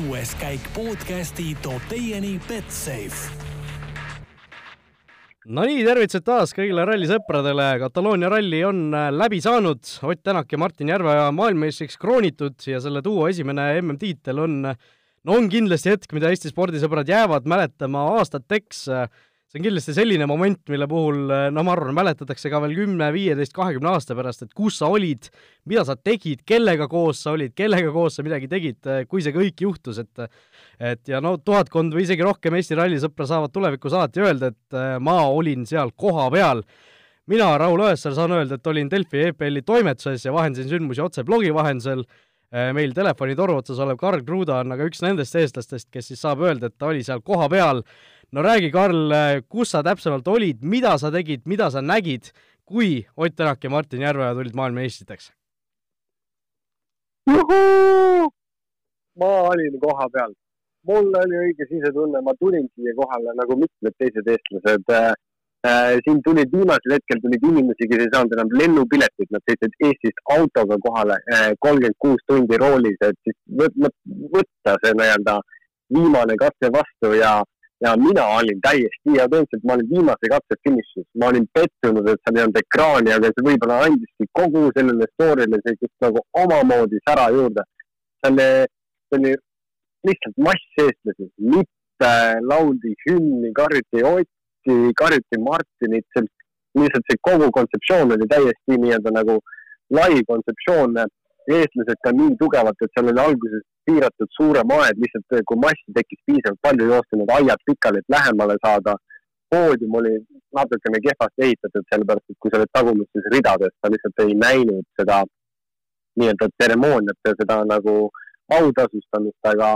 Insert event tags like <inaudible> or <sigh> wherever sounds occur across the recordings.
kuues käik podcasti toob teieni Betsafe. Nonii, tervitused taas kõigile rallisõpradele. Kataloonia ralli on äh, läbi saanud, Ott Tänak ja Martin Järveoja maailmameistriks kroonitud ja selle duo esimene MM-tiitel on, no on kindlasti hetk, mida Eesti spordisõbrad jäävad mäletama aastateks see on kindlasti selline moment, mille puhul no ma arvan, mäletatakse ka veel kümne, viieteist, kahekümne aasta pärast, et kus sa olid, mida sa tegid, kellega koos sa olid, kellega koos sa midagi tegid, kui see kõik juhtus, et et ja no tuhatkond või isegi rohkem Eesti rallisõpra saavad tulevikus alati öelda, et äh, ma olin seal kohapeal. mina, Raul Õessar, saan öelda, et olin Delfi EPL-i toimetuses ja vahendasin sündmusi otse blogi vahendusel meil telefonitoru otsas olev Karl Kruda on aga üks nendest eestlastest, kes siis saab öelda, et ta oli seal kohapeal no räägi, Karl, kus sa täpsemalt olid, mida sa tegid, mida sa nägid, kui Ott Tänak ja Martin Järveoja tulid maailmameistriteks? ma olin kohapeal, mul oli õige sisetunne, ma tulin siia kohale nagu mitmed teised eestlased äh,. siin tulid viimasel hetkel tulid inimesi, kes ei saanud enam lennupiletit, nad sõitsid Eestist autoga kohale äh, kolmkümmend kuus tundi roolis, et siis võtta see nii-öelda viimane katse vastu ja ja mina olin täiesti tõenäoliselt ma olin viimase katse finišis, ma olin pettunud, et seal ei olnud ekraani, aga see võib-olla andiski kogu sellele story'le sellist nagu omamoodi sära juurde. see oli, see oli lihtsalt mass eestlasi, lippe, lauldi hümni, karjuti Otti, karjuti Martinit, lihtsalt see kogu kontseptsioon oli täiesti nii-öelda nagu lai kontseptsioon. Eestlased ka nii tugevalt, et seal oli alguses piiratud suurem aed, lihtsalt kui massi tekkis piisavalt palju, joosti need aiad pikali, et lähemale saada. poodium oli natukene kehvasti ehitatud, sellepärast et kui sa oled tagumistes ridades, sa lihtsalt ei näinud seda nii-öelda tseremooniat ja seda nagu autasustamist, aga,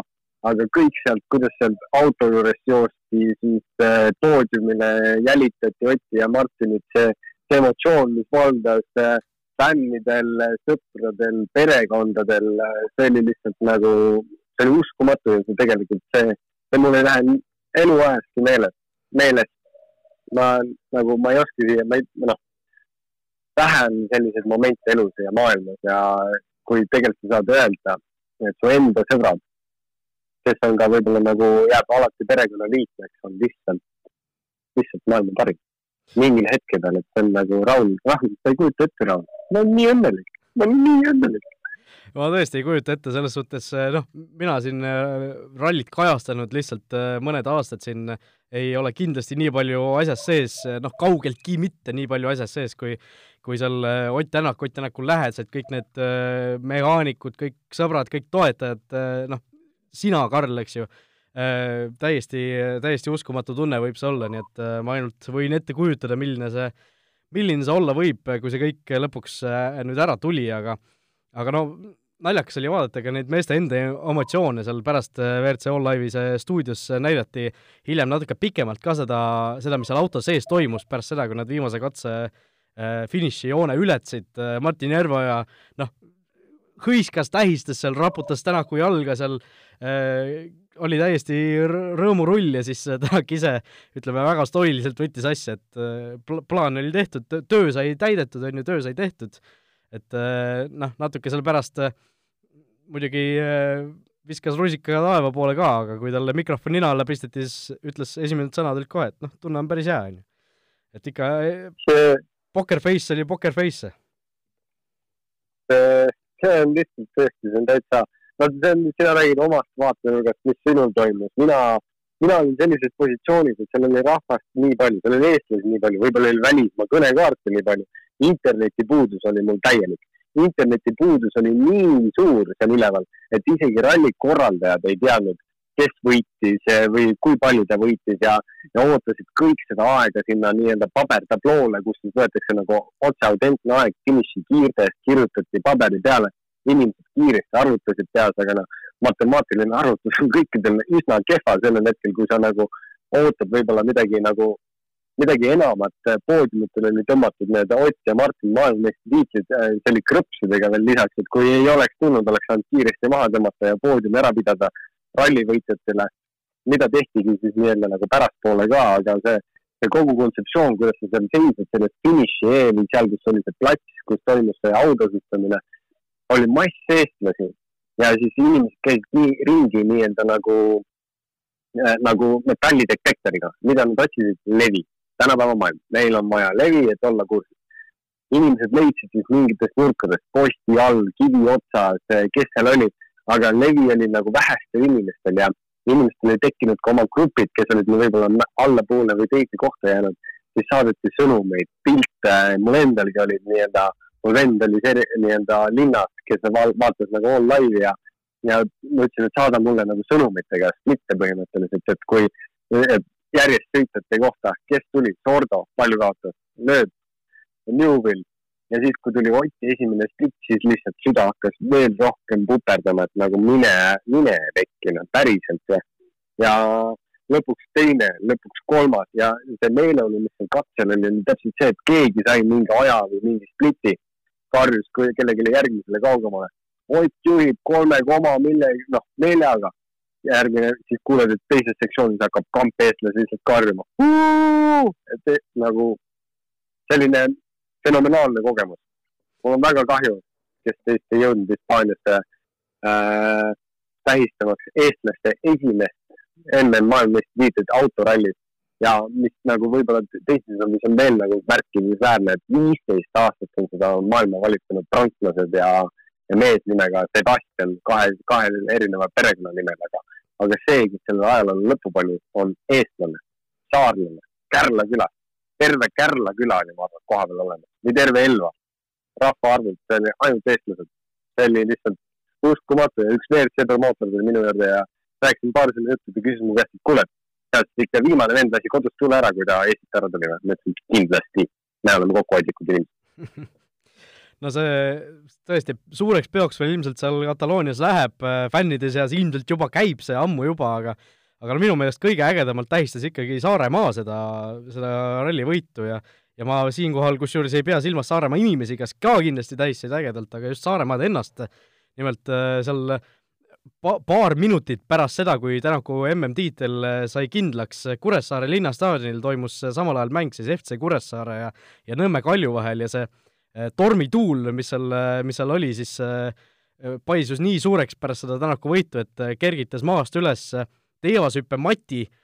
aga kõik sealt, kuidas sealt auto juurest joosti, siis äh, poodiumile jälitati Otti ja Martinit, see, see emotsioon, mis valdas äh, fännidel, sõpradel, perekondadel, see oli lihtsalt nagu, see oli uskumatu ja see tegelikult see, see mul ei lähe eluajastki meeles, meelest. ma nagu, ma ei oska siia, ma ei, noh, vähe on selliseid momente elus ja maailmas ja kui tegelikult sa saad öelda, et su enda sõbrad, kes on ka võib-olla nagu jääb alati perekonnaliikmeks, on lihtsalt, lihtsalt maailma parim mingil hetkedel, et see on nagu Raul, Raul, sa ei kujuta ette, Raul, ma olen nii õnnelik, ma olen nii õnnelik. Ma tõesti ei kujuta ette, selles suhtes noh, mina siin äh, rallit kajastanud lihtsalt äh, mõned aastad siin ei ole kindlasti nii palju asjas sees, noh, kaugeltki mitte nii palju asjas sees, kui kui seal Ott Tänak, Ott Tänakul lähedased, kõik need mehaanikud, kõik sõbrad, kõik toetajad, noh, sina, Karl, eks ju Äh, täiesti, täiesti uskumatu tunne võib see olla, nii et äh, ma ainult võin ette kujutada, milline see, milline see olla võib, kui see kõik lõpuks äh, nüüd ära tuli, aga aga no naljakas oli vaadata ka neid meeste enda emotsioone seal pärast WRC All Live'i stuudios näidati hiljem natuke pikemalt ka seda, seda, mis seal auto sees toimus pärast seda, kui nad viimase katse finišijoone ületasid, Martin Järveoja noh, hõiskas, tähistas seal, raputas Tänaku jalga seal äh,, oli täiesti rõõmurull ja siis Tänak ise, ütleme, väga stoiliselt võttis asja, et äh, pl plaan oli tehtud, töö sai täidetud, on ju, töö sai tehtud, et äh, noh, natuke selle pärast äh, muidugi viskas rusika taeva poole ka, aga kui talle mikrofon nina alla pisteti, siis ütles, esimesed sõnad olid kohe, et noh, tunne on päris hea, on ju. et ikka see poker face oli poker face. see on lihtsalt tõesti, see on täitsa no see on, sina räägid omast vaatenurgast, mis sinul toimus, mina, mina olin sellises positsioonis, et seal oli rahvast nii palju, seal oli eestlasi nii palju, võib-olla oli välismaa kõnekaarte nii palju, internetipuudus oli mul täielik. internetipuudus oli nii suur seal üleval, et isegi ralli korraldajad ei teadnud, kes võitis või kui palju ta võitis ja, ja ootasid kõik seda aega sinna nii-öelda pabertabloole, kus siis võetakse nagu otse autentne aeg finiši kiirtest, kirjutati paberi peale inimesed kiiresti arvutasid peas, aga noh, matemaatiline arvutus on kõikidel üsna kehva sellel hetkel, kui sa nagu ootad võib-olla midagi nagu, midagi enamat. poodiumitel oli tõmmatud need Ott ja Martin maailmameistritiitlid, äh, see oli krõpsudega veel lisaks, et kui ei oleks tulnud, oleks saanud kiiresti maha tõmmata ja poodiumi ära pidada rallivõitjatele, mida tehtigi siis nii-öelda nagu pärastpoole ka, aga see, see kogu kontseptsioon, kuidas sa seal seisid sellest finiši eel, seal, kus oli see plats, kus toimus see autasustamine oli mass eestlasi ja siis inimesed käisid nii ringi nii-öelda nagu äh,, nagu metallidetektoriga, mida nad otsisid, levi. tänapäeva maailm, neil on vaja levi, et olla kursis. inimesed leidsid siis mingitest nurkadest, posti all, kivi otsas, kes seal oli, aga levi oli nagu vähestel inimestel ja inimestel oli tekkinud ka oma grupid, kes olid võib-olla allapoole või teise kohta jäänud, siis saadeti sõnumeid, pilte, mul endalgi olid nii-öelda, mul vend oli see nii-öelda linnas, kes vaatas nagu all live'i ja, ja ma ütlesin, et saada mulle nagu sõnumitega splitte põhimõtteliselt, et kui et järjest sõitjate kohta, kes tuli, Sordo, palju kaotas, lööb, Newvil ja siis, kui tuli Oti esimene split, siis lihtsalt süda hakkas veel rohkem puperdama, et nagu mine, mine pekki, no päriselt ja, ja lõpuks teine, lõpuks kolmas ja see meeleolu, mis seal katsel oli, oli täpselt see, et keegi sai mingi aja või mingi spliti, karjus kellelegi järgmisele kaugemale. Ott juhib kolme koma millegi, noh, neljaga. järgmine, siis kuuled, et teises sektsioonis hakkab kamp eestlasi lihtsalt karjuma. et nagu selline fenomenaalne kogemus. mul on väga kahju, kes teist ei jõudnud Hispaaniasse äh, tähistamaks eestlaste esimest MM maailmameistritiitlit autorallis ja mis nagu võib-olla teistes on, mis on veel nagu märkimisväärne, et viisteist aastat on seda maailma valitsenud prantslased ja, ja mees nimega Sebastian kahe, kahe erineva perekonnanimel, aga, see, kes sellel ajal on lõpu pani, on eestlane, saarlane, Kärla külast terve Kärla küla oli, ma arvan, kohapeal olemas või terve Elva. rahvaarvult, see oli ainult eestlased. see oli lihtsalt uskumatu ja üks WRC promootor tuli minu juurde ja rääkisin paar selle juttu, ta küsis mu käest, et kuule, tead, ikka viimane vend lasi kodust tule ära, kui ta Eestist ära tuli. ma ütlesin, kindlasti, me oleme kokkuhoidlikud inimesed <laughs> no see tõesti suureks peoks veel ilmselt seal Kataloonias läheb, fännide seas ilmselt juba käib see ammu juba, aga aga minu meelest kõige ägedamalt tähistas ikkagi Saaremaa seda, seda rallivõitu ja ja ma siinkohal kusjuures ei pea silmas Saaremaa inimesi, kes ka kindlasti tähistasid ägedalt, aga just Saaremaad ennast. nimelt äh, seal pa-, paar minutit pärast seda, kui Tänaku MM-tiitel äh, sai kindlaks Kuressaare linnastaadionil, toimus samal ajal mäng siis FC Kuressaare ja ja Nõmme Kalju vahel ja see äh, tormituul, mis seal, mis seal oli, siis paisus nii suureks pärast seda Tänaku võitu, et kergitas maast üles teevashüppe Mati äh,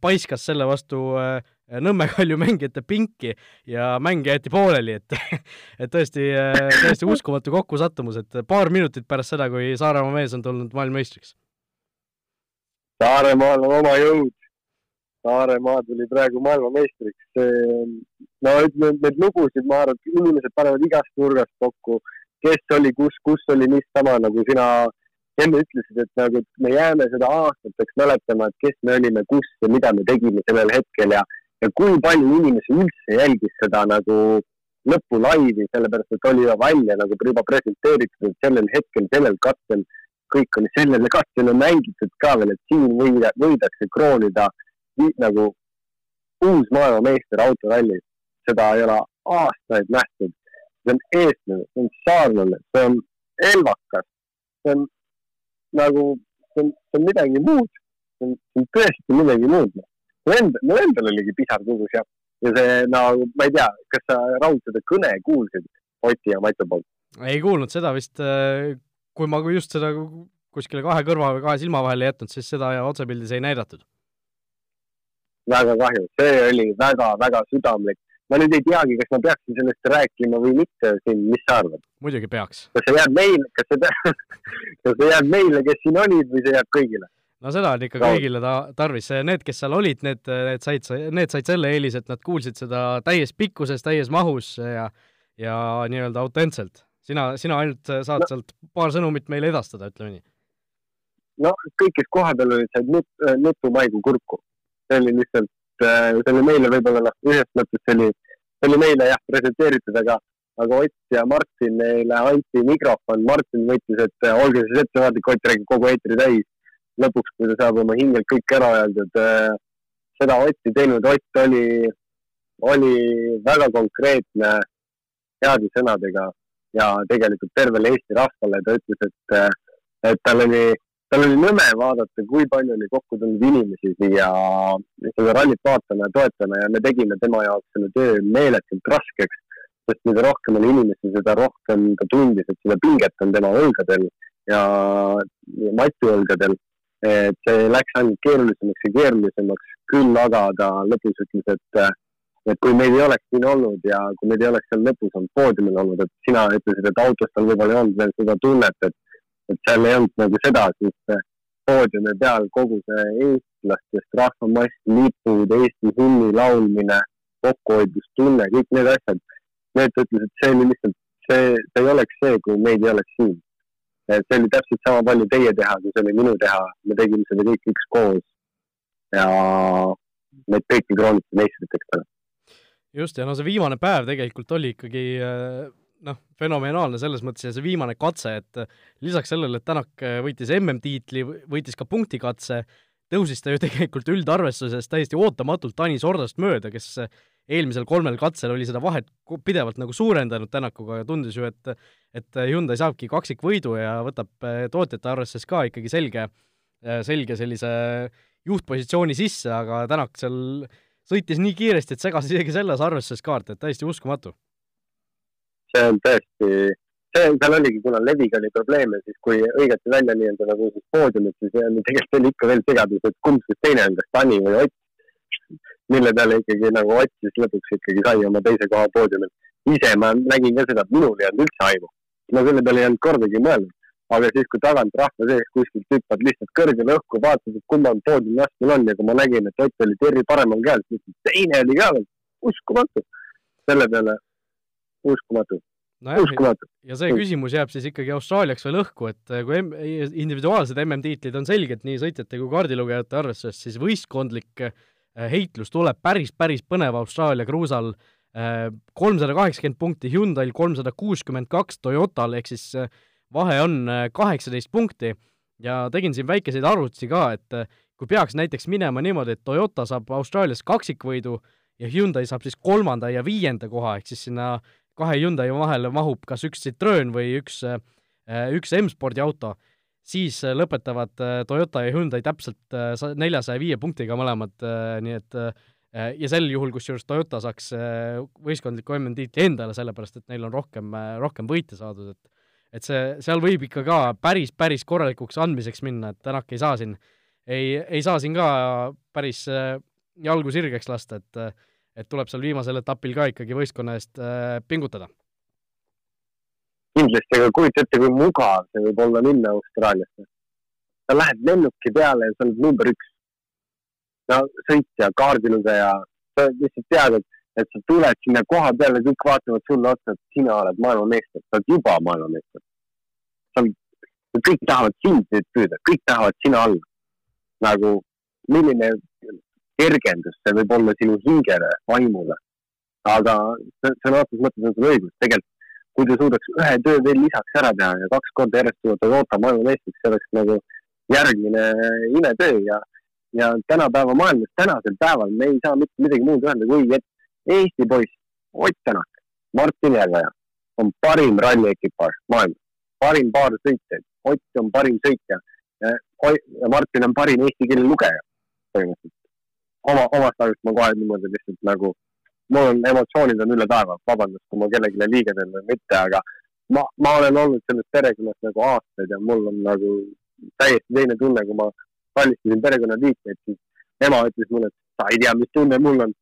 paiskas selle vastu äh, Nõmme Kalju mängijate pinki ja mäng jäeti pooleli, et <laughs> et tõesti, äh, täiesti uskumatu kokkusattumus, et paar minutit pärast seda, kui Saaremaa mees on tulnud maailmameistriks. Saaremaal on oma jõud. Saaremaa tuli praegu maailmameistriks. no ütleme, neid lugusid, ma arvan, et inimesed panevad igast nurgast kokku, kes oli kus, kus oli niisama, nagu sina enne ütlesid, et nagu me jääme seda aastateks mäletama, et kes me olime, kus ja mida me tegime sellel hetkel ja, ja kui palju inimesi üldse jälgis seda nagu lõpu laivi, sellepärast et oli ju välja nagu juba presenteeritud, et sellel hetkel, sellel katsel, kõik oli sellele katsele mängitud ka veel, et siin võida, võidakse kroonida nagu uus maailmameister autorallis. seda ei ole aastaid nähtud. see on eestlane, see on saarlane, see on elvakas, see on nagu, see on, see on midagi muud. see on, tõesti midagi muud. mu enda, mu endal oligi pisar tugus ja, ja see nagu, ma ei tea, kas sa Raul seda kõne kuulsid Oti ja Matu poolt? ei kuulnud seda vist, äh, kui ma just seda kuskile kahe kõrva või kahe silma vahele jätnud, siis seda otsepildis ei näidatud. väga kahju, see oli väga-väga südamlik ma nüüd ei teagi, kas ma peaksin sellest rääkima või mitte siin, mis sa arvad? muidugi peaks. kas see jääb meile, kas see, <laughs> kas see jääb meile, kes siin olid või see jääb kõigile? no seda on ikka no. kõigile ta-, tarvis, need, kes seal olid, need, need said, need said selle eelise, et nad kuulsid seda täies pikkuses, täies mahus ja ja nii-öelda autentselt. sina, sina ainult saad no. sealt paar sõnumit meile edastada, ütleme nii. no kõik, kes kohapeal olid, said nut-, nutumaigu kurku. see oli lihtsalt Äh, see oli meile võib-olla noh, ühest mõttes see oli, see oli meile jah presenteeritud, aga, aga Ott ja Martin, neile anti mikrofon, Martin võttis, et äh, olge siis ettevaatlik, Ott räägib kogu eetri täis. lõpuks, kui ta saab oma hingelt kõik ära öeldud, äh, seda Ott ei teinud, Ott oli, oli väga konkreetne heade sõnadega ja tegelikult tervele Eesti rahvale ta ütles, et, et tal oli tal oli nõme vaadata, kui palju oli kokku tulnud inimesi siia seda rallit vaatama ja toetama ja me tegime tema jaoks selle töö meeletult raskeks. sest mida rohkem oli inimesi, seda rohkem ta tundis, et seda pinget on tema õlgadel ja, ja Mati õlgadel. et see läks ainult keerulisemaks ja keerulisemaks, küll aga ta lõpus ütles, et, et kui meid ei oleks siin olnud ja kui meid ei oleks seal lõpus olnud poodiumil olnud, et sina ütlesid, et autos tal võib-olla ei olnud veel seda tunnet, et, et seal ei olnud nagu seda, siis poodiumi peal kogu see eestlastest rahvamass, lipud, Eesti hümni laulmine, kokkuhoidlustunne, kõik need asjad. Need ütles, et see oli lihtsalt, see, see ei oleks see, kui meid ei oleks siin et see oli täpselt sama palju teie teha, kui see oli minu teha, me tegime seda kõik ükskoos. ja meid kõiki krooniti meistriteks täna. just, ja no see viimane päev tegelikult oli ikkagi äh, noh, fenomenaalne selles mõttes ja see viimane katse, et lisaks sellele, et Tänak võitis MM-tiitli, võitis ka punktikatse, tõusis ta ju <laughs> tegelikult üldarvestuses täiesti ootamatult Tanis Ordast mööda, kes eelmisel kolmel katsel oli seda vahet pidevalt nagu suurendanud Tänakuga ja tundus ju, et et Hyundai saabki kaksikvõidu ja võtab tootjate arvestuses ka ikkagi selge, selge sellise juhtpositsiooni sisse, aga Tänak seal sõitis nii kiiresti, et segas isegi selles arvestuses kaarte, et täiesti uskumatu. See on tõesti, see, seal oligi, kuna leviga oli probleeme, siis kui õigeti välja nii-öelda nagu siis poodiumit, siis tegelikult oli ikka veel segadus, et kumb siis teine on, kas Tani või Ott mille peale ikkagi nagu Ott siis lõpuks ikkagi sai oma teise koha poodiumil. ise ma nägin ka seda, et minul ei olnud üldse aimu. ma selle peale ei olnud kordagi mõelnud. aga siis, kui tagant rahva sees kuskilt hüppad lihtsalt kõrgele õhku, vaatad, et kummal poodiumi astmel on ja kui ma nägin, et Ott oli Terri paremal käel, siis teine oli ka veel, uskumatu. selle peale uskumatu no. uskumatu. ja see küsimus jääb siis ikkagi Austraaliaks veel õhku, et eh, kui individuaalsed MM-tiitlid on selged nii sõitjate kui kaardilugejate arvestuses, siis võistkondlik Äh, heitlus tuleb päris, päris põnev Austraalia kruusal, äh, kolmsada kaheksakümmend punkti Hyundai'l, kolmsada kuuskümmend kaks Toyotal, ehk siis vahe on kaheksateist punkti ja tegin siin väikeseid arvutusi ka, et kui peaks näiteks minema niimoodi, et Toyota saab Austraalias kaksikvõidu ja Hyundai saab siis kolmanda ja viienda koha, ehk siis sinna kahe Hyundai vahele mahub kas üks Citroen või üks, üks M-spordi auto siis äh, lõpetavad äh, Toyota ja Hyundai täpselt äh, neljasaja viie punktiga mõlemad, nii et ja sel juhul, kusjuures Toyota saaks võistkondliku MM-tiitli endale, sellepärast et neil on rohkem, rohkem võite saadud, et et see, seal võib ikka ka päris, päris korralikuks andmiseks minna, et Tänak ei saa siin, ei, ei saa siin ka päris jalgu sirgeks lasta, et et tuleb seal viimasel etapil ka ikkagi võistkonna eest pingutada kindlasti, aga kujuta ette, kui mugav see võib olla minna Austraaliasse. sa lähed lennuki peale ja sa oled number üks. no sõitja, kaardilugeja, sa lihtsalt tead, et, et sa tuled sinna koha peale, kõik vaatavad sulle otsa, et sina oled maailmameister, sa oled juba maailmameister. sa oled, kõik tahavad sind nüüd püüda, kõik tahavad sina alla. nagu milline kergendus see võib olla sinu hingele, vaimule. aga sõna otseses mõttes on sul õigus, tegelikult kui ta suudaks ühe töö veel lisaks ära teha ja kaks korda järjest tuua Toyota maailmameistriks, see oleks nagu järgmine imetöö ja, ja tänapäeva maailmas, tänasel päeval me ei saa mitte midagi muud öelda, kui et Eesti poiss Ott Tänak, Martin Järveoja on parim ralliekipaaž maailmas, parim paar sõitjaid, Ott on parim sõitja ja Martin on parim eesti keele lugeja põhimõtteliselt. Oma, omast arust ma kohe niimoodi lihtsalt nagu mul on emotsioonid on üle taeva, vabandust, kui ma kellelegi liiga teen või mitte, aga ma, ma olen olnud selles perekonnas nagu aastaid ja mul on nagu täiesti teine tunne, kui ma valistasin perekonnaliikmeid, siis ema ütles mulle, et sa ei tea, mis tunne mul on.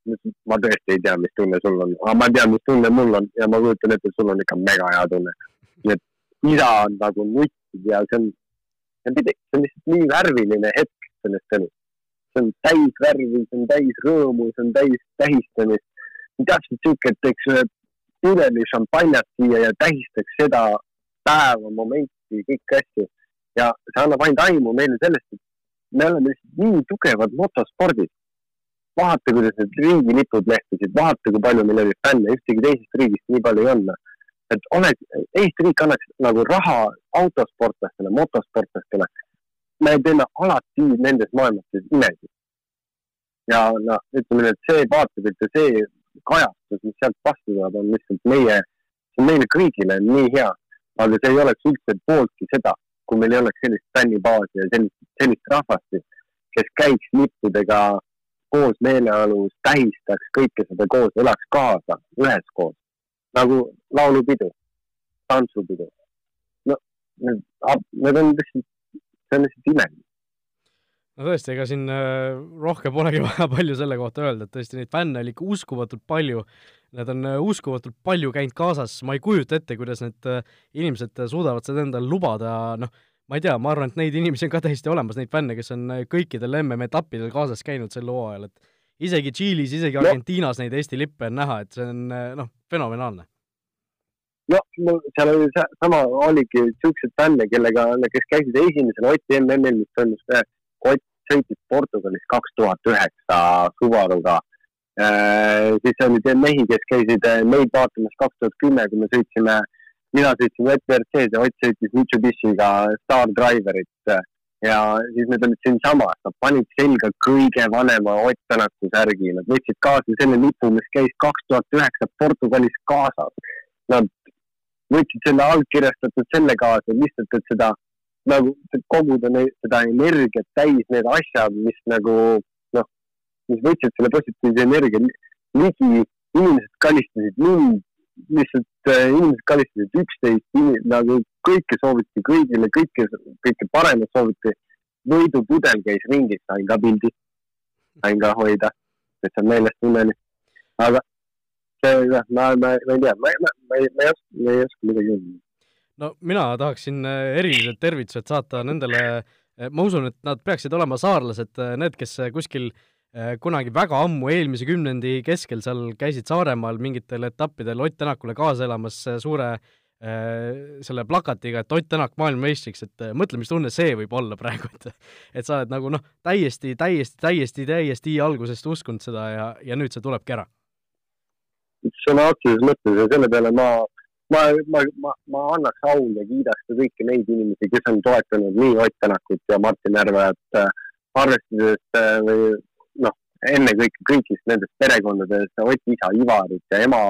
ma tõesti ei tea, mis tunne sul on, aga ma tean, mis tunne mul on ja ma kujutan ette, et sul on ikka mega hea tunne. nii et isa on nagu nutib ja see on, see on lihtsalt nii värviline hetk sellest elust. See on täis värvi, see on täis rõõmu, see on täis tähistamist täpselt sihuke, et teeks ühe pudeli šampanjat siia ja tähistaks seda päeva, momenti, kõiki asju. ja see annab ainult aimu meile sellest, et me oleme lihtsalt nii tugevad motospordis. vaata, kuidas need riigilipud lehvisid, vaata, kui palju meil oli fänne, ühtegi teisest riigist nii palju ei olnud. et oleks, Eesti riik annaks nagu raha autosportlastele, motosportlastele. Me teeme alati nendes maailmates imesid. ja noh, ütleme et see vaatepilt ja see kajastus, mis sealt vastu tuleb, on lihtsalt meie, see on meile kõigile nii hea, aga see ei oleks üldse pooltki seda, kui meil ei oleks sellist fännibaasi ja sellist, sellist rahvast, kes käiks lippudega koos meeleolus, tähistaks kõike seda koos, elaks kaasa üheskoos nagu laulupidu, tantsupidu. no need, need on lihtsalt, see on lihtsalt imelik no tõesti, ega siin äh, rohkem polegi <laughs> vaja palju selle kohta öelda, et tõesti neid fänne oli ikka uskumatult palju. Nad on äh, uskumatult palju käinud kaasas, ma ei kujuta ette, kuidas need äh, inimesed suudavad seda endale lubada, noh, ma ei tea, ma arvan, et neid inimesi on ka täiesti olemas, neid fänne, kes on kõikidel MM-etappidel kaasas käinud sel hooajal, et isegi Tšiilis, isegi Argentiinas neid Eesti lippe on näha, et see on noh, fenomenaalne. No seal oli sama, oligi siukseid fänne, kellega, kes käisid esimesel Oti MM-il, mis toimus Ott sõitis Portugalis kaks tuhat üheksa Subaruga äh,. siis oli mehi, kes käisid äh, meid vaatamas kaks tuhat kümme, kui me sõitsime, mina sõitsin WRC-d ja Ott sõitis Mitsubishi'ga Star Driverit ja siis nad olid siinsamas, nad panid selga kõige vanema Ott Tänaku särgi, nad võtsid kaasa selle lipu, mis käis kaks tuhat üheksa Portugalis kaasas. Nad võtsid selle allkirjastatud selle kaasa lihtsalt, et seda nagu koguda neid, seda energiat täis need asjad, mis nagu noh, mis võtsid selle positiivse energia ligi, inimesed kalistasid mind, lihtsalt äh, inimesed kalistasid üksteist, nagu kõike sooviti kõigile, kõike, kõike paremat sooviti. võidupudel käis ringis, sain ka pildi, sain ka hoida, see on meeles tunneli. aga see, ma, ma, ma ei tea, ma, ma, ma ei, ma ei oska, ma ei oska midagi öelda no mina tahaksin äh, erilised tervitused saata nendele, äh, ma usun, et nad peaksid olema saarlased, äh, need, kes kuskil kunagi väga ammu, eelmise kümnendi keskel seal käisid Saaremaal mingitel etappidel Ott Tänakule kaasa elamas suure selle plakatiga, et Ott Tänak maailmameistriks, et mõtle, mis tunne see võib olla praegu, et et sa oled nagu noh, täiesti, täiesti, täiesti, täiesti algusest uskunud seda ja, ja nüüd see tulebki ära. sõna otseses mõttes ja selle peale ma ma, ma, ma, ma annaks au ja kiidaks ka kõiki neid inimesi, kes on toetanud nii Ott Tänakut ja Martin Järveojat äh,, arvestades äh, noh, ennekõike kõigist nendest perekondadest, Oti isa Ivarit ja ema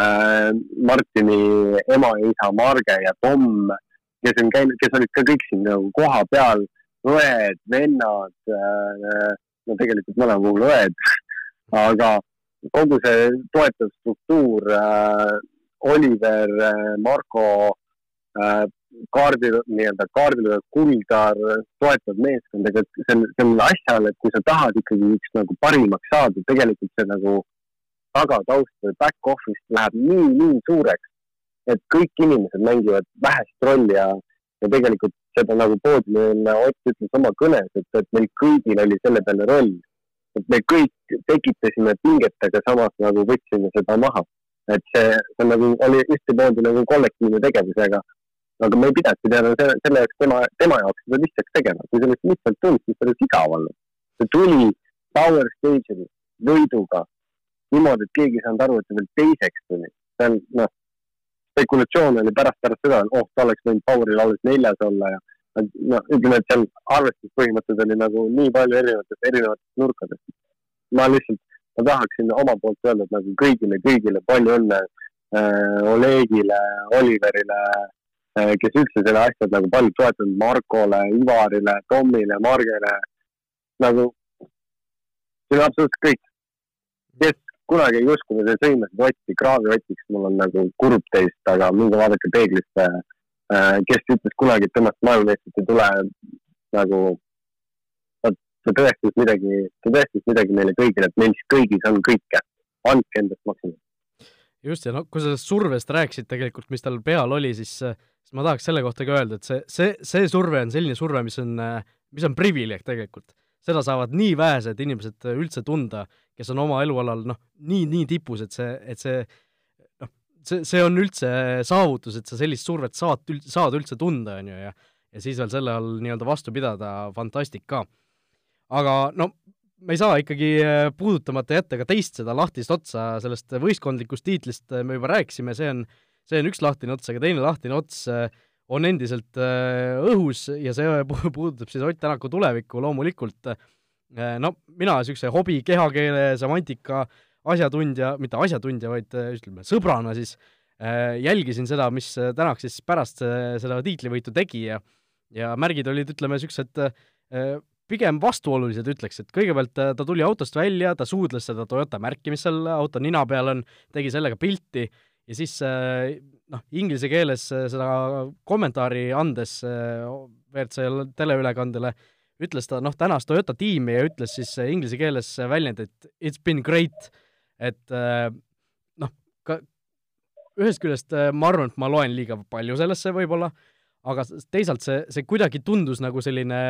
äh, Martini ema ja isa Marge ja Tom, kes on käinud, kes olid ka kõik siin nagu kohapeal, õed, vennad äh,, no tegelikult mõlema puhul õed, aga kogu see toetav struktuur äh, Oliver, äh, Marko äh, kaardil, nii-öelda kaardil kuldar toetav meeskond, ega sel, sellel asjal, et kui sa tahad ikkagi üks nagu parimaks saada, tegelikult see nagu tagataust või back office läheb nii, nii suureks, et kõik inimesed mängivad vähest rolli ja, ja tegelikult seda nagu poodiumil Ott ütles oma kõnes, et, et meil kõigil oli selle peale roll. et me kõik tekitasime pinget, aga samas nagu võtsime seda maha et see, see nagu, oli ühtemoodi nagu kollektiivne tegevus, aga aga me ei pidanudki teada selle, selle jaoks tema, tema jaoks seda lihtsaks tegema, kui sellest lihtsalt tundis, siis oleks igav olnud. see tuli Power Stage'i võiduga niimoodi, et keegi ei saanud aru, et ta veel teiseks tuli. see on, noh, spekulatsioon oli pärast, pärast seda, oh, ta oleks võinud Poweril alles neljas olla ja no ütleme, et seal arvestuspõhimõtted oli nagu nii palju erinevatest, erinevatest nurkadest. ma lihtsalt ma tahaksin oma poolt öelda, et nagu kõigile, kõigile palju õnne äh, Olegile, Oliverile äh,, kes üldse selle asja nagu palju toetanud, Markole, Ivarile, Tomile, Margele, nagu see on absoluutselt kõik. kes kunagi ei uskunud ja sõimasid Otti, Kraavi Otiks, mul on nagu kurb teist, aga minge vaadake peeglisse äh,. kes ütles kunagi, et temast maailmameistrit ei tule, nagu ta tõestas midagi, ta tõestas midagi meile kõigile, et meil kõigis on kõike. andke endast maksimum. just, ja no kui sa sellest survest rääkisid tegelikult, mis tal peal oli, siis, siis ma tahaks selle kohta ka öelda, et see, see, see surve on selline surve, mis on, mis on privileeg tegelikult. seda saavad nii vähesed inimesed üldse tunda, kes on oma elualal noh, nii, nii tipus, et see, et see noh, see, see on üldse saavutus, et sa sellist survet saad, saad üldse tunda, on ju, ja ja siis veel selle all nii-öelda vastu pidada, fantastik ka aga no me ei saa ikkagi äh, puudutamata jätta ka teist seda lahtist otsa, sellest võistkondlikust tiitlist äh, me juba rääkisime, see on, see on üks lahtine ots, aga teine lahtine ots äh, on endiselt õhus ja see <laughs> puudutab siis Ott Tänaku tulevikku loomulikult. no mina niisuguse hobi, kehakeele, semantika asjatundja, mitte asjatundja, vaid ütleme sõbrana siis jälgisin seda, mis Tänak siis pärast seda tiitlivõitu tegi ja ja märgid olid, ütleme, niisugused pigem vastuolulised, ütleks, et kõigepealt äh, ta tuli autost välja, ta suudles seda Toyota märki, mis seal auto nina peal on, tegi sellega pilti ja siis noh, inglise keeles seda kommentaari andes WRC teleülekandele ütles ta, noh, tänas Toyota tiimi ja ütles siis inglise keeles väljend, et it's been great, et noh, ka ühest küljest ma arvan, et ma loen liiga palju sellesse võib-olla, aga teisalt see, see kuidagi tundus nagu selline,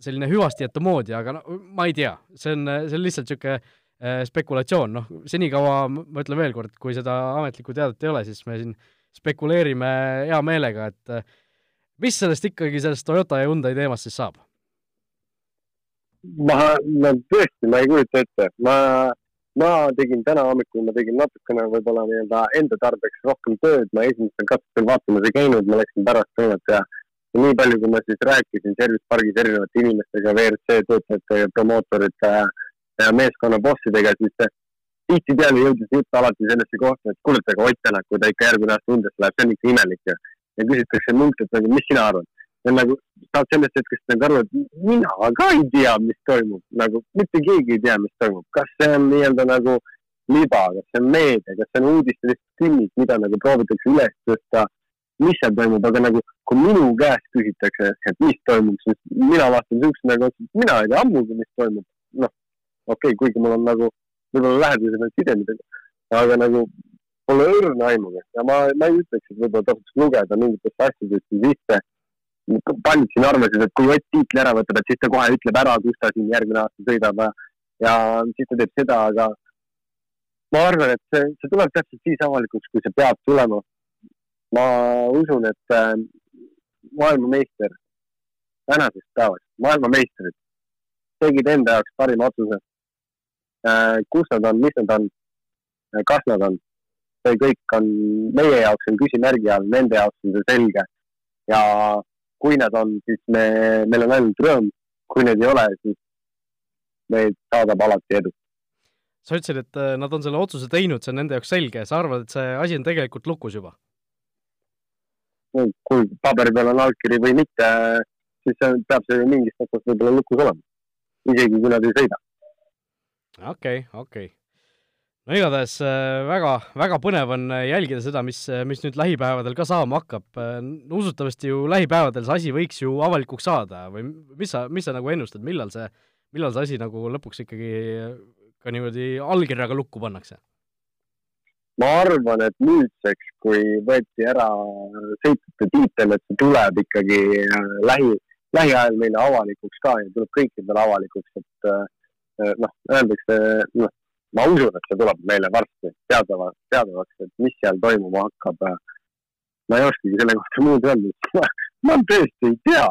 selline hüvastijätu moodi, aga no ma ei tea, see on, see on lihtsalt niisugune äh, spekulatsioon, noh, senikaua, ma ütlen veel kord, kui seda ametlikku teadet ei ole, siis me siin spekuleerime hea meelega, et äh, mis sellest ikkagi, sellest Toyota ja Hyundai teemast siis saab? ma, no tõesti, ma ei kujuta ette, ma ma tegin täna hommikul, ma tegin natukene võib-olla nii-öelda enda tarbeks rohkem tööd, ma esimestel katsetel vaatamas ei käinud, ma läksin pärast kõigepealt ja ja nii palju, kui ma siis rääkisin service pargis erinevate inimestega, WRC töötajate, promootorite ja meeskonna bossidega, siis tihtipeale jõudis jutt alati sellesse kohta, et kuule, aga Ott Tänak, kui ta ikka järgmine aasta Undasse läheb, see on ikka imelik ja, ja küsitakse minult, et nagu, mis sina arvad? Ja nagu saad sellest hetkest nagu aru, et mina ka ei tea, mis toimub, nagu mitte keegi ei tea, mis toimub, kas see on nii-öelda nagu liba, kas see on meedia, kas see on uudiste lihtsalt künnik, mida nagu proovitakse üles tõsta, mis seal toimub, aga nagu kui minu käest küsitakse, et mis toimub, siis mina vastan siukse nagu, et mina ei tea ammugi, mis toimub. noh, okei okay,, kuigi mul on nagu võib-olla lähedasemad sidemid, aga nagu pole õrna aimugi ja ma, ma ei ütleks, et võib-olla tasuks lugeda mingitesse asjadesse sisse paljud siin arvasid, et kui Ott tiitli ära võtab, et siis ta kohe ütleb ära, kus ta siin järgmine aasta sõidab ja siis ta teeb seda, aga ma arvan, et see, see tuleb täpselt siis avalikuks, kui see peab tulema. Ma usun, et äh, maailmameister tänasest päevast, maailmameistrid tegid enda jaoks parima otsuse äh,. kus nad on, mis nad on, kas nad on, see kõik on meie jaoks on küsimärgi all, nende jaoks on see selge ja kui nad on, siis me, meil on ainult rõõm, kui neid ei ole, siis meid saadab alati edu. sa ütlesid, et äh, nad on selle otsuse teinud, see on nende jaoks selge, sa arvad, et see asi on tegelikult lukus juba? Kui paberi peal on allkiri või mitte, siis peab see mingist otsast võib-olla lukus olema, isegi kui nad ei sõida. okei okay,, okei okay no igatahes äh, väga, väga põnev on äh, jälgida seda, mis, äh, mis nüüd lähipäevadel ka saama hakkab. usutavasti ju lähipäevadel see asi võiks ju avalikuks saada või mis sa, mis sa nagu ennustad, millal see, millal see asi nagu lõpuks ikkagi ka niimoodi allkirjaga lukku pannakse? Ma arvan, et nüüdseks, kui võeti ära sõitjate tiitel, et see tuleb ikkagi lähi, lähiajal meile avalikuks ka ja tuleb kõikidele avalikuks, et noh, öeldakse, noh, ma usun, et see tuleb meile varsti teadava, teadavaks, et mis seal toimuma hakkab. ma ei oskagi selle kohta muud öelda, <laughs> ma tõesti ei tea.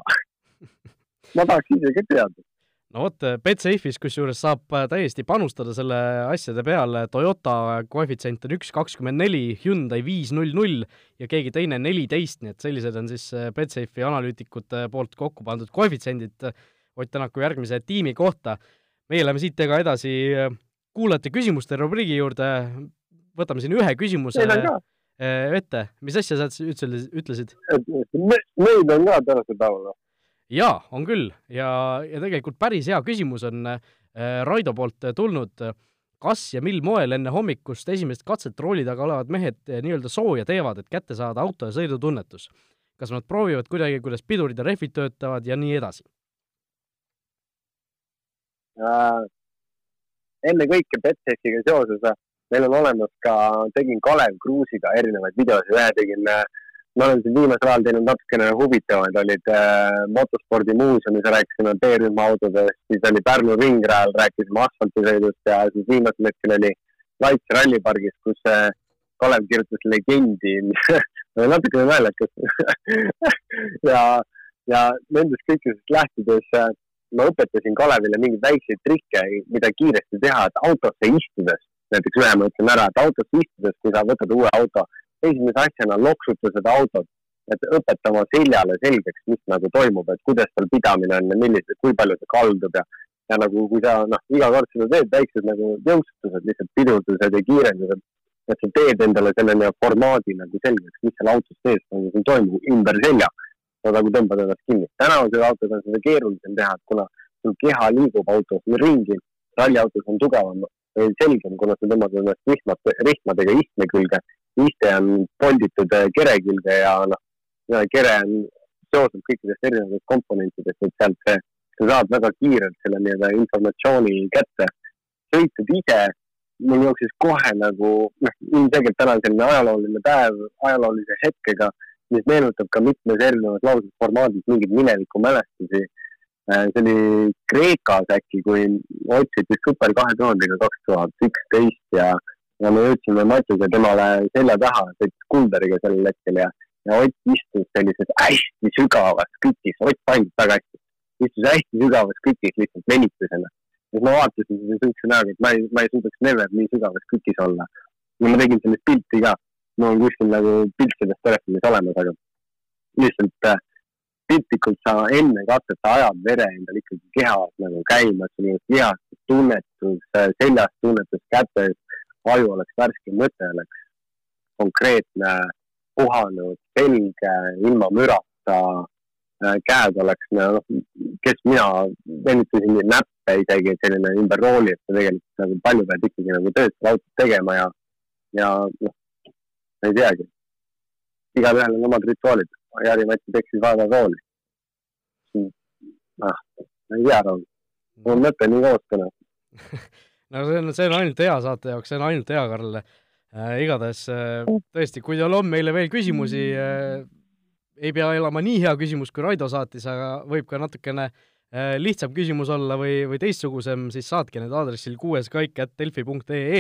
<laughs> ma tahaks ise ka teada no vot, Betsafe'is kusjuures saab täiesti panustada selle asjade peale, Toyota koefitsient on üks kakskümmend neli, Hyundai viis null null ja keegi teine neliteist, nii et sellised on siis Betsafe'i analüütikute poolt kokku pandud koefitsiendid Ott Tänaku järgmise tiimi kohta. meie läheme siit aga edasi kuulajate küsimuste rubriigi juurde, võtame siin ühe küsimuse ette, mis asja sa üldse ütlesid? Neid on ka tänasel päeval? Jaa, on küll ja, ja tegelikult päris hea küsimus on äh, Raido poolt tulnud. kas ja mil moel enne hommikust esimest katset rooli taga olevad mehed eh, nii-öelda sooja teevad, et kätte saada auto ja sõidutunnetus? kas nad proovivad kuidagi, kuidas pidurid ja rehvid töötavad ja nii edasi äh,? ennekõike Betsafiga seoses meil on olemas ka, tegin Kalev Kruusiga erinevaid videosid, ühe tegin, ma olen siin viimasel ajal teinud natukene huvitavaid, olid äh, motospordimuuseumis rääkisime B-rühma autodest, siis oli Pärnu ringrajal, rääkisime asfaltisõidust ja siis viimasel hetkel oli Laits rallipargis, kus äh, Kalev kirjutas legendi <laughs> natukene naljakas. <laughs> Ja, ja nendest kõikidest lähtudes äh, ma õpetasin Kalevile mingeid väikseid trikke, mida kiiresti teha, et autosse istudes, näiteks ühe ma ütlen ära, et autosse istudes, kui sa võtad uue auto, esimese asjana loksuta seda autot, et õpeta oma seljale selgeks, mis nagu toimub, et kuidas tal pidamine on ja millised, kui palju ta kaldub ja ja nagu kui sa noh, iga kord seda teed, väiksed nagu jõustused, lihtsalt pidurdused ja kiirendused, et sa teed endale selle formaadi nagu selgeks, mis seal autos sees nagu toimub ümber selja sa nagu tõmbad ennast kinni. tänasel autol on seda keerulisem teha, et kuna sul keha liigub autos ringi, ralliautos on tugevam selgem, kuna sa tõmbad ennast rihmad, rihmadega istme külge, iste on polditud äh, kere külge ja noh, kere on seotud kõikidest erinevatest komponentidest, et sealt see, sa saad väga kiirelt selle nii-öelda informatsiooni kätte. sõitnud ise, mul jooksis kohe nagu, noh, ilmselgelt täna on selline ajalooline päev ajaloolise hetkega, mis meenutab ka mitmes erinevas laulmisformaadis mingeid minevikumälestusi Äh, see oli Kreekas äkki, kui Ott sõitis super kahe tuhandega kaks tuhat üksteist ja, ja me jõudsime Matiga temale selja taha, sõitis Kulderiga sellel hetkel ja, ja Ott istus sellises hästi sügavas kütis, Ott paindus väga hästi, istus hästi sügavas kütis lihtsalt venitusena. siis ma vaatasin seda siukse näoga, et ma ei, ma ei suudaks never nii sügavas kütis olla. ja ma tegin sellest pilti ka, mul on kuskil nagu pilt sellest telefonis olemas, aga lihtsalt äh, piltlikult sa enne katset ajad vere endal ikkagi kehas nagu käima, sul oleks lihastus, tunnetus, seljas tunnetus, kätes, aju oleks värske, mõte oleks konkreetne, puhanud, selge, ilma mürata, käed oleks, noh, kes mina venitasin näppe isegi, selline ümber rooli, et tegelikult nagu palju pead ikkagi nagu tööd autos tegema ja, ja noh, ma ei teagi. igalühel on omad rituaalid Jari-Mati peksis vaeva rooli. ah, ma ei tea, mul mõte nii koos täna <laughs> no see on, see on ainult hea saate jaoks, see on ainult hea, Karl äh,. igatahes äh, tõesti, kui teil on meile veel küsimusi äh,, ei pea olema nii hea küsimus, kui Raido saatis, aga võib ka natukene lihtsam küsimus olla või, või teistsugusem, siis saatke need aadressil kuueskaik.delfi.ee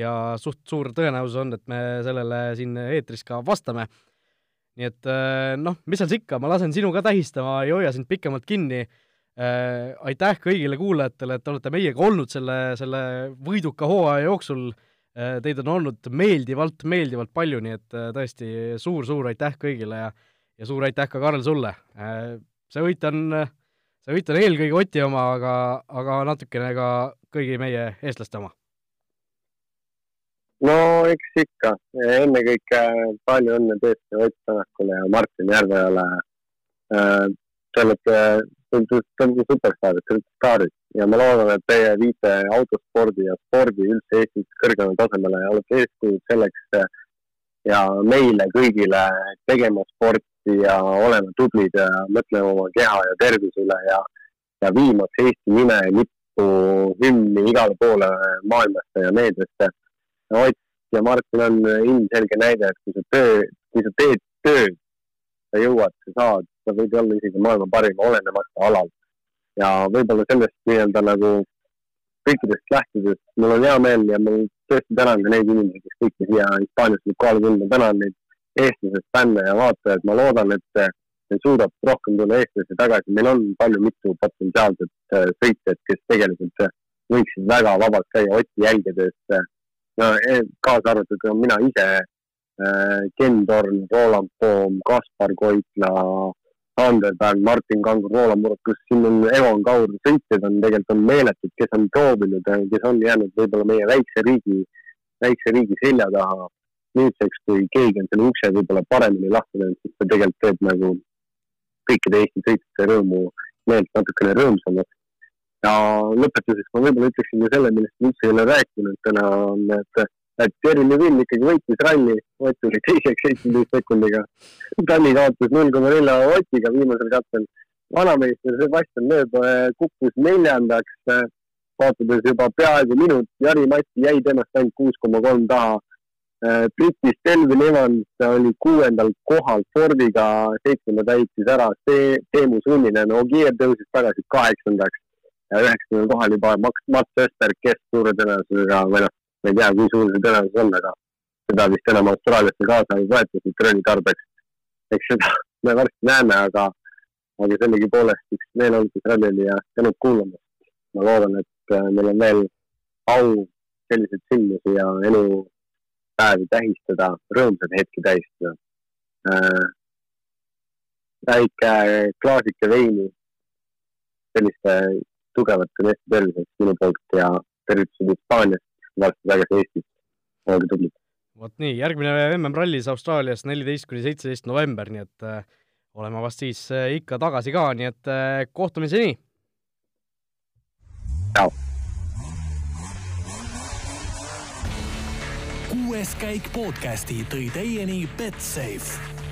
ja suht suur tõenäosus on, et me sellele siin eetris ka vastame nii et noh, mis seal ikka, ma lasen sinu ka tähistama, ei hoia sind pikemalt kinni. Äh, aitäh kõigile kuulajatele, et olete meiega olnud selle, selle võiduka hooaja jooksul. Äh, teid on olnud meeldivalt, meeldivalt palju, nii et tõesti suur-suur aitäh kõigile ja, ja suur aitäh ka, Karl, sulle. see võit on, see võit on eelkõige Oti oma, aga, aga natukene ka kõigi meie eestlaste oma no eks ikka, ennekõike palju õnne tõesti Ott Tänakule ja Martin Järveojale. Äh, te olete, superstaarid, te olete staarid ja ma loodan, et teie viite autospordi ja spordi üldse Eestis kõrgemale tasemele ja olete eeskujud selleks ja meile kõigile tegema sporti ja olema tublid ja mõtlema oma keha ja tervise üle ja, ja viimaks Eesti nime lippu hümni igale poole maailmasse ja meediasse. Ott ja Martin on ilmselge näide, et kui sa töö, kui sa teed tööd, sa jõuad, sa saad, sa võid olla isegi maailma parim, olenemata alal. ja võib-olla sellest nii-öelda nagu kõikidest lähtudes mul on hea meel ja ma tõesti tänan ka neid inimesi, kes kõiki siia Hispaaniasse kohale tulnud, ma tänan neid eestlased, fänne ja vaatajaid, ma loodan, et suudab rohkem tulla eestlasi tagasi, meil on palju mitu potentsiaalset äh, sõitjat, kes tegelikult võiksid väga vabalt käia Oti jälgedes no e, kaasa arvatud mina ise, äh, Ken Torn, Roland Poom, Kaspar Koitla, Sander Pärn, Martin Kangur, Roland Muruk, kus siin on Evan Kaur, sõitjad on tegelikult on meeletud, kes on proovinud, kes on jäänud võib-olla meie väikse riigi, väikse riigi selja taha. nüüdseks, kui keegi on selle ukse võib-olla paremini lahti löönud, siis ta tegelikult teeb nagu kõikide Eesti sõitjate rõõmu, meelt natukene rõõmsamaks ja lõpetuseks ma võib-olla ütleksin ka selle, millest ma üldse ei ole rääkinud täna, on, et, et Terry Levin ikkagi võitis ralli, Ott tuli teiseks seitsmeteist sekundiga. Talli kaotas null koma nelja Otiga viimasel katsel. vanameister Sebastian Loeb äh, kukkus neljandaks, kaotades juba peaaegu minut, Jari Matti jäi temast ainult kuus koma kolm taha. Äh, Britis Delvin Evans oli kuuendal kohal Fordiga, seitsmenda täitis ära Teemu Sunninen, Ogier tõusis tagasi kaheksandaks ja üheksandal kohal juba Max, Mats Österg, kes suure tõenäosusega noh, ma ei tea, kui suur see tõenäosus on, aga seda vist enam Austraaliasse kaasa ei võetud treeni tarbeks. eks seda me varsti näeme, aga, aga sellegipoolest üks meeleolukas ralli oli ja tänud kuulamast. ma loodan, et äh, meil on veel au selliseid sündmusi ja elupäevi tähistada, rõõmsaid hetki tähistada äh,. väike klaasike veini selliste tugevate meeste terviseks minu poolt ja tervitused Hispaaniast, varsti tagasi Eestis. olge tublid. vot nii, järgmine MM-rallis Austraalias neliteist kuni seitseteist november, nii et äh, oleme vast siis äh, ikka tagasi ka, nii et äh, kohtumiseni. tšau. kuues käik podcasti tõi teieni Betsafe